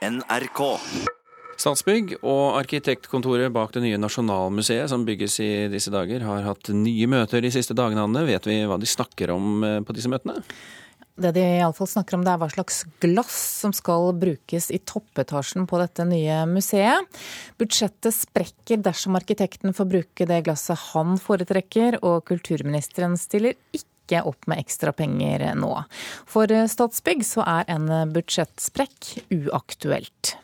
NRK. Statsbygg og arkitektkontoret bak det nye Nasjonalmuseet som bygges i disse dager, har hatt nye møter de siste dagene. Anne. Vet vi hva de snakker om eh, på disse møtene? Det de iallfall snakker om, det er hva slags glass som skal brukes i toppetasjen på dette nye museet. Budsjettet sprekker dersom arkitekten får bruke det glasset han foretrekker, og kulturministeren stiller ikke opp med ekstra penger nå. For Statsbygg så er en budsjettsprekk uaktuelt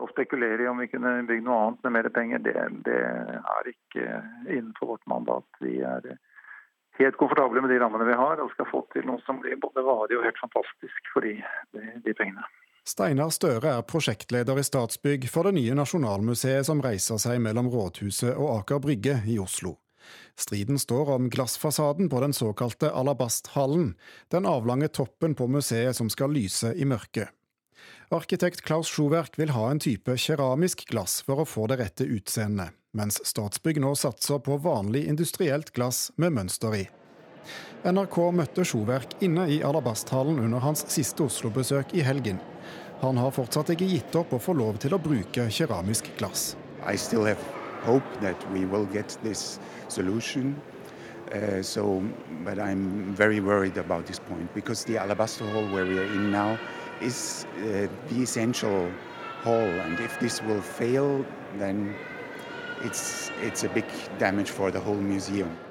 å spekulere i om vi kunne bygd noe annet med mer penger, det, det er ikke innenfor vårt mandat. Vi er helt komfortable med de rammene vi har, og skal få til noe som blir både varig og helt fantastisk for de, de, de pengene. Steinar Støre er prosjektleder i Statsbygg for det nye Nasjonalmuseet som reiser seg mellom Rådhuset og Aker Brygge i Oslo. Striden står om glassfasaden på den såkalte Alabasthallen, den avlange toppen på museet som skal lyse i mørket. Arkitekt Klaus Sjoverk vil ha en type keramisk glass for å få det rette utseendet, mens Statsbygg nå satser på vanlig industrielt glass med mønster i. NRK møtte Sjoverk inne i Alabasthallen under hans siste Oslo-besøk i helgen. Han har fortsatt ikke gitt opp å få lov til å bruke keramisk glass. I still have hope that we will get this solution. Uh, so, but I'm very worried about this point because the alabaster hall where we are in now is uh, the essential hall. And if this will fail, then it's, it's.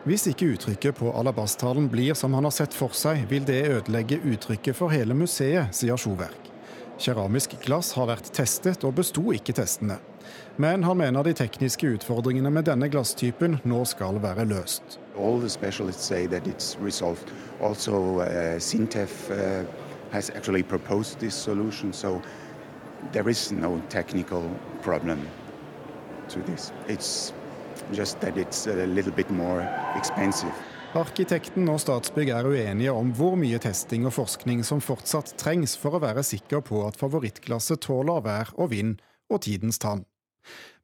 Hvis ikke uttrykket på alabasthallen blir som han har sett for seg, vil det ødelegge uttrykket for hele museet, sier Sjoverk. Keramisk glass har vært testet og besto ikke testene. Men han mener de tekniske utfordringene med denne glasstypen nå skal være løst. All the specialists say that it's resolved. Also, uh, Sintef uh, has actually proposed this solution, so there is no technical problem to this. It's just that it's a little bit more expensive. Arkitekten og Statsbygg er uenige om hvor mye testing og forskning som fortsatt trengs for å være sikker på at favorittglasset tåler vær og vind og tidens tann.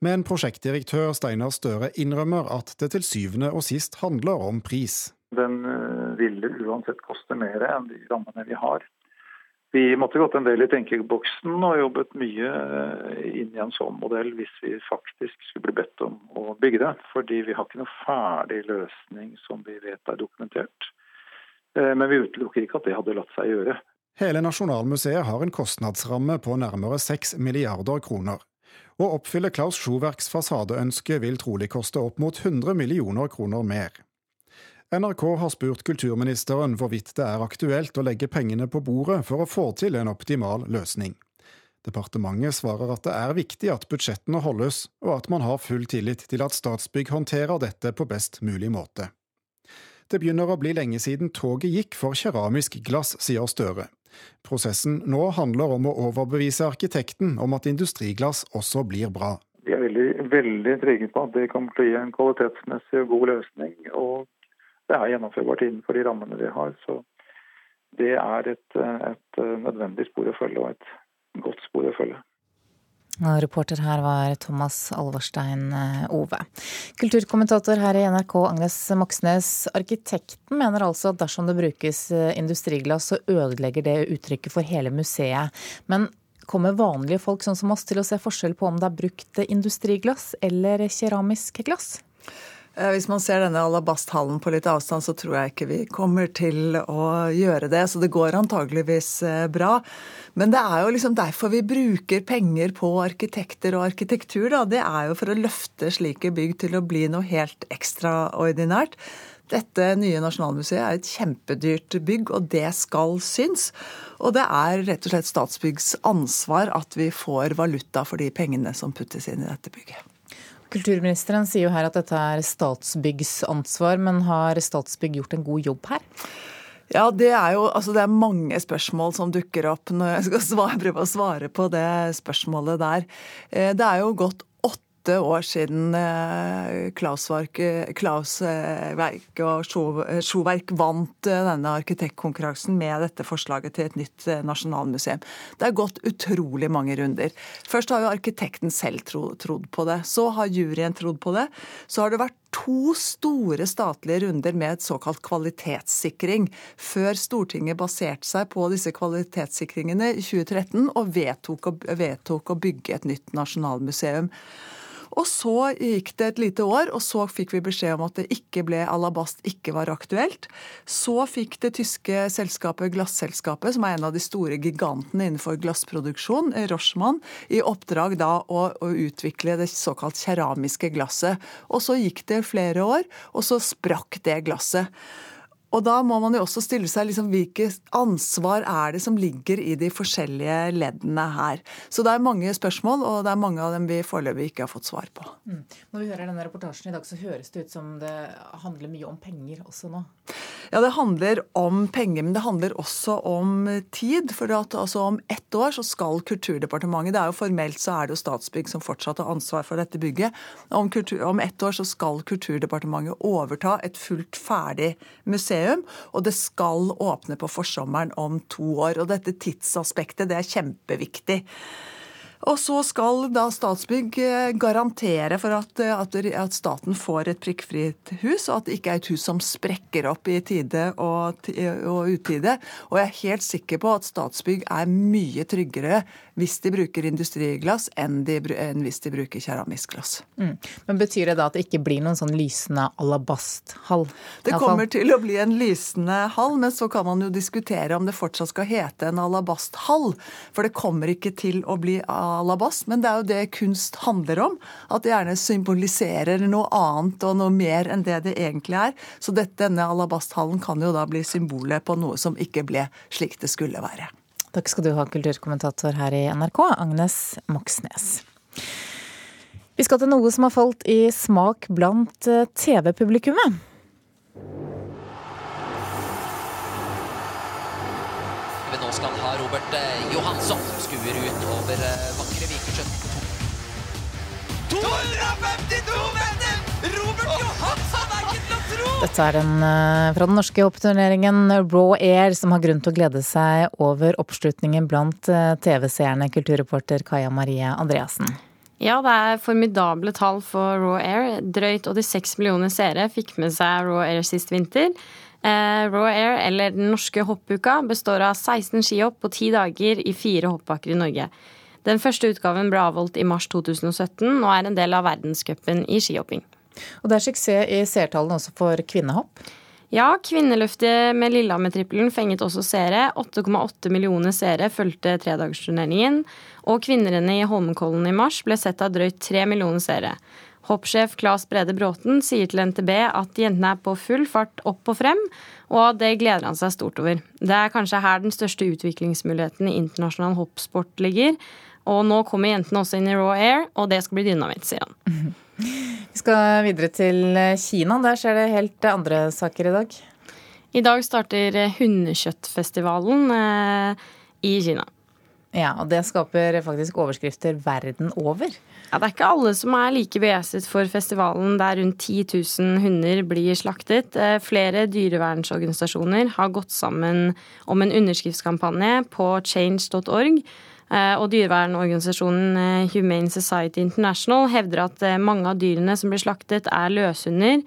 Men prosjektdirektør Steinar Støre innrømmer at det til syvende og sist handler om pris. Den eh, ville uansett koste mer enn de rammene vi har. Vi måtte gått en del i tenkeboksen og jobbet mye eh, inn i en sånn modell hvis vi faktisk skulle bli bedt om å bygge det. Fordi vi har ikke noe ferdig løsning som vi vet er dokumentert. Eh, men vi utelukker ikke at det hadde latt seg gjøre. Hele Nasjonalmuseet har en kostnadsramme på nærmere 6 milliarder kroner. Å oppfylle Klaus Sjoverks fasadeønske vil trolig koste opp mot 100 millioner kroner mer. NRK har spurt kulturministeren hvorvidt det er aktuelt å legge pengene på bordet for å få til en optimal løsning. Departementet svarer at det er viktig at budsjettene holdes, og at man har full tillit til at Statsbygg håndterer dette på best mulig måte. Det begynner å bli lenge siden toget gikk for keramisk glass, sier Støre. Prosessen nå handler om å overbevise arkitekten om at industriglass også blir bra. Vi er veldig, veldig trygge på at det kommer til å gi en kvalitetsmessig og god løsning. Og det er gjennomførbart innenfor de rammene vi har. Så det er et, et nødvendig spor å følge, og et godt spor å følge. Reporter her var Thomas Alvorstein eh, Ove. Kulturkommentator her i NRK, Agnes Moxnes. Arkitekten mener altså at dersom det brukes eh, industriglass, så ødelegger det uttrykket for hele museet. Men kommer vanlige folk sånn som oss til å se forskjell på om det er brukt industriglass eller keramisk glass? Eh, hvis man ser denne alabasthallen på litt avstand, så tror jeg ikke vi kommer til å gjøre det. Så det går antageligvis eh, bra. Men det er jo liksom derfor vi bruker penger på arkitekter og arkitektur. Da. Det er jo for å løfte slike bygg til å bli noe helt ekstraordinært. Dette nye Nasjonalmuseet er et kjempedyrt bygg, og det skal syns. Og det er rett og slett Statsbyggs ansvar at vi får valuta for de pengene som puttes inn i dette bygget. Kulturministeren sier jo her at dette er Statsbyggs ansvar, men har Statsbygg gjort en god jobb her? Ja, det er jo altså det er mange spørsmål som dukker opp når jeg skal svare, prøve å svare på det spørsmålet der. Eh, det er jo gått åtte år siden eh, Klausverk, og Sjoverk vant eh, denne arkitektkonkurransen med dette forslaget til et nytt eh, nasjonalmuseum. Det er gått utrolig mange runder. Først har jo arkitekten selv trodd på det. Så har juryen trodd på det. Så har det vært to store statlige runder med et såkalt kvalitetssikring før Stortinget baserte seg på disse kvalitetssikringene i 2013 og vedtok å, vedtok å bygge et nytt nasjonalmuseum. Og så gikk det et lite år, og så fikk vi beskjed om at det ikke ble alabast, ikke var aktuelt. Så fikk det tyske selskapet Glasselskapet, som er en av de store gigantene innenfor glassproduksjon, Rochmann, i oppdrag da å, å utvikle det såkalt keramiske glasset. Og så gikk det flere år, og så sprakk det glasset. Og da må man jo også stille seg liksom, hvilket ansvar er det som ligger i de forskjellige leddene her. Så det er mange spørsmål, og det er mange av dem vi foreløpig ikke har fått svar på. Mm. Når vi hører denne reportasjen i dag, så høres det ut som det handler mye om penger også nå? Ja, det handler om penger, men det handler også om tid. For at, altså, om ett år så skal Kulturdepartementet Det er jo formelt så er det jo Statsbygg som fortsatt har ansvar for dette bygget. Om, kultur, om ett år så skal Kulturdepartementet overta et fullt ferdig museum jubileum, og det skal åpne på forsommeren om to år. Og dette tidsaspektet det er kjempeviktig. Og så skal da Statsbygg eh, garantere for at, eh, at, at, staten får et prikkfritt hus, og at det ikke er et hus som sprekker opp i tide og, og utide. Og jeg er helt sikker på at Statsbygg er mye tryggere hvis de bruker industriglass enn, de, enn hvis de bruker keramisk glass. Mm. Men Betyr det da at det ikke blir noen sånn lysende alabasthall? Det kommer til å bli en lysende hall, men så kan man jo diskutere om det fortsatt skal hete en alabasthall. For det kommer ikke til å bli alabast alabast, men det er jo det kunst handler om. At det gjerne symboliserer noe annet og noe mer enn det det egentlig er. Så dette, denne alabasthallen kan jo da bli symbolet på noe som ikke ble slik det skulle være. Takk skal du ha, kulturkommentator her i NRK, Agnes Moxnes. Vi skal til noe som har falt i smak blant eh, TV-publikummet. Nå skal han ha Robert eh, Johansson skuer ut over eh, vakre Vikersund. 252 meter! Dette er den eh, fra den norske hoppturneringen Raw Air som har grunn til å glede seg over oppslutningen blant eh, TV-seerne, kulturreporter Kaja Marie Andreassen. Ja, det er formidable tall for Raw Air. Drøyt 86 millioner seere fikk med seg Raw Air sist vinter. Eh, Raw Air, eller den norske hoppuka, består av 16 skihopp på ti dager i fire hoppbakker i Norge. Den første utgaven ble avholdt i mars 2017 og er en del av verdenscupen i skihopping. Og det er suksess i seertallene også for kvinnehopp? Ja, kvinneløftet med Lillehammer-trippelen fenget også seere. 8,8 millioner seere fulgte tredagsturneringen. Og kvinnerennet i Holmenkollen i mars ble sett av drøyt 3 millioner seere. Hoppsjef Claes Brede Bråten sier til NTB at jentene er på full fart opp og frem, og det gleder han seg stort over. Det er kanskje her den største utviklingsmuligheten i internasjonal hoppsport ligger. Og nå kommer jentene også inn i Raw Air, og det skal bli dynamitt, sier han. Vi skal videre til Kina. Der skjer det helt andre saker i dag. I dag starter Hundekjøttfestivalen eh, i Kina. Ja, og det skaper faktisk overskrifter verden over. Ja, Det er ikke alle som er like begeistret for festivalen der rundt 10 000 hunder blir slaktet. Eh, flere dyrevernsorganisasjoner har gått sammen om en underskriftskampanje på change.org. Eh, og dyrevernorganisasjonen eh, Humane Society International hevder at mange av dyrene som blir slaktet, er løshunder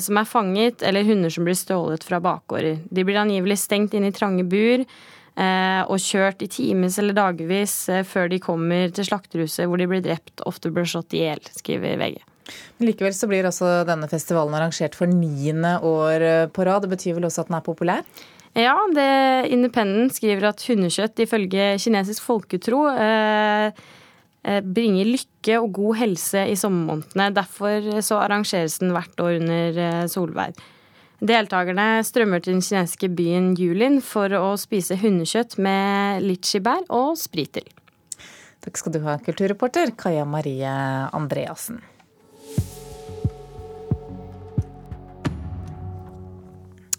som er fanget, eller hunder som blir stjålet fra bakgårder. De blir angivelig stengt inn i trange bur Eh, og kjørt i timevis eller dagevis eh, før de kommer til slakterhuset hvor de blir drept, ofte blir slått i hjel, skriver VG. Men likevel så blir altså denne festivalen arrangert for niende år eh, på rad. Det betyr vel også at den er populær? Ja, det Independent skriver at hundekjøtt ifølge kinesisk folketro eh, bringer lykke og god helse i sommermånedene. Derfor så arrangeres den hvert år under solvær. Deltakerne strømmer til den kinesiske byen Yulin for å spise hundekjøtt med litchibær og spritel. Takk skal du ha, kulturreporter Kaja Marie Andreassen.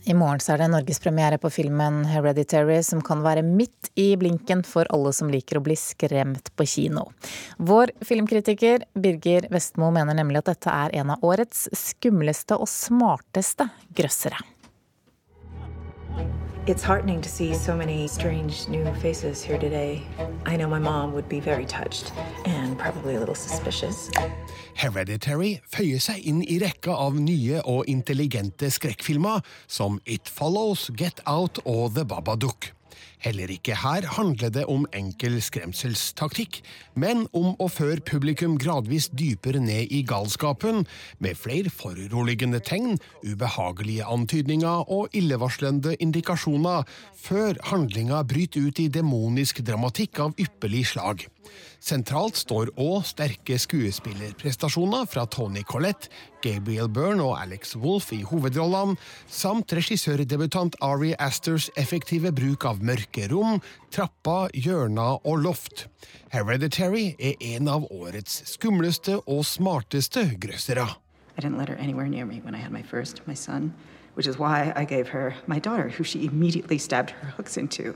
I morgen er det norgespremiere på filmen 'Hereditary', som kan være midt i blinken for alle som liker å bli skremt på kino. Vår filmkritiker Birger Vestmo mener nemlig at dette er en av årets skumleste og smarteste grøssere. It's heartening to see so many strange new faces here today. I know my mom would be very touched and probably a little suspicious. Hereditary føyer seg inn i rekka av nye og intelligente skrekkfilmer som It Follows, Get Out og The Babadook. Heller ikke her handler det om enkel skremselstaktikk, men om å føre publikum gradvis dypere ned i galskapen, med flere foruroligende tegn, ubehagelige antydninger og illevarslende indikasjoner, før handlinga bryter ut i demonisk dramatikk av ypperlig slag. Sentralt står òg sterke skuespillerprestasjoner fra Tony Collette, Gabriel Byrne og Alex Wolff i hovedrollene, samt regissørdebutant Ari Asters effektive bruk av mørke rom, trapper, hjørner og loft. Hereditary er en av årets skumleste og smarteste grøssere. I didn't let her anywhere near me when I had my first, my son, which is why I gave her my daughter, who she immediately stabbed her hooks into.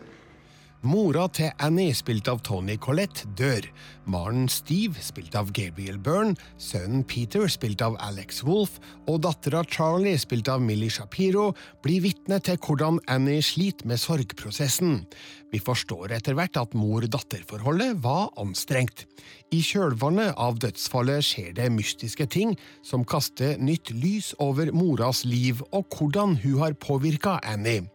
Mora til Annie, spilt av Tony Collette, dør. Maren Steve, spilt av Gabriel Byrne, sønnen Peter, spilt av Alex Wolff, og dattera Charlie, spilt av Millie Shapiro, blir vitne til hvordan Annie sliter med sorgprosessen. Vi forstår etter hvert at mor-datter-forholdet var anstrengt. I kjølvannet av dødsfallet skjer det mystiske ting som kaster nytt lys over moras liv og hvordan hun har påvirka Annie.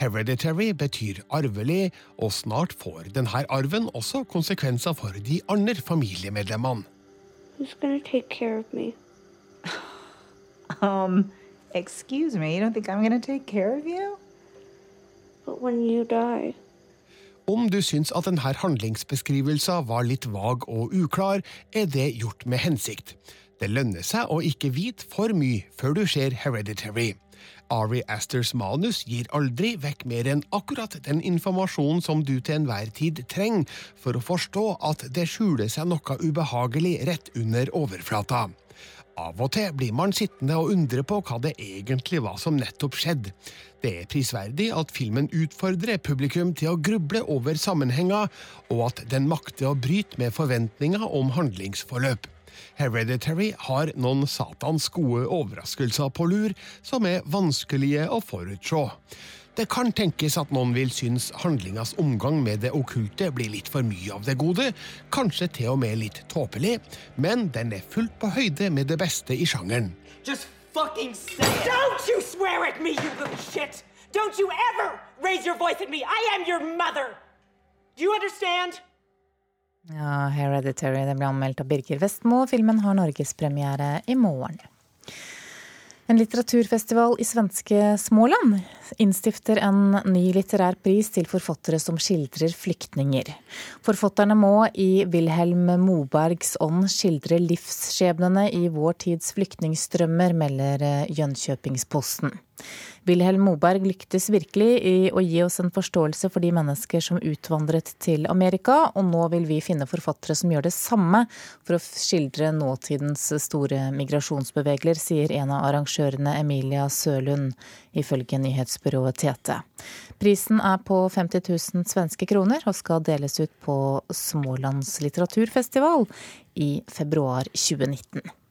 Hereditary betyr arvelig, og snart får denne arven også konsekvenser for de andre familiemedlemmene. Who's gonna take care of me? Um, excuse me, you don't think I'm gonna take care of you? But when you die, Om du syns at denne handlingsbeskrivelsen var litt vag og uklar, er det gjort med hensikt. Det lønner seg å ikke vite for mye før du ser Hereditary. Ari Asters manus gir aldri vekk mer enn akkurat den informasjonen som du til enhver tid trenger for å forstå at det skjuler seg noe ubehagelig rett under overflata. Av og til blir man sittende og undre på hva det egentlig var som nettopp skjedde. Det er prisverdig at filmen utfordrer publikum til å gruble over sammenhenger, og at den makter å bryte med forventninger om handlingsforløp. Hereditary har noen satans gode overraskelser på lur, som er vanskelige å forutse. Det kan tenkes at noen vil synes handlingas omgang med det okkulte blir litt for mye av det gode, kanskje til og med litt tåpelig, men den er fullt på høyde med det beste i sjangeren. Just fucking say it. Don't you swear at me, you little shit! Don't you ever raise your voice at me! I am your mother! Do you understand? Ja, Hereditary det ble anmeldt av Birger Vestmo. Filmen har norgespremiere i morgen. En litteraturfestival i svenske Småland innstifter en ny litterær pris til forfattere som skildrer flyktninger. Forfatterne må i Wilhelm Mobergs ånd skildre livsskjebnene i vår tids flyktningstrømmer, melder Jönköpingsposten. Wilhelm Moberg lyktes virkelig i å gi oss en forståelse for de mennesker som utvandret til Amerika, og nå vil vi finne forfattere som gjør det samme for å skildre nåtidens store migrasjonsbevegler, sier en av arrangørene Emilia Sølund, ifølge nyhetsbyrået Tete. Prisen er på 50 000 svenske kroner og skal deles ut på Smålands litteraturfestival i februar 2019.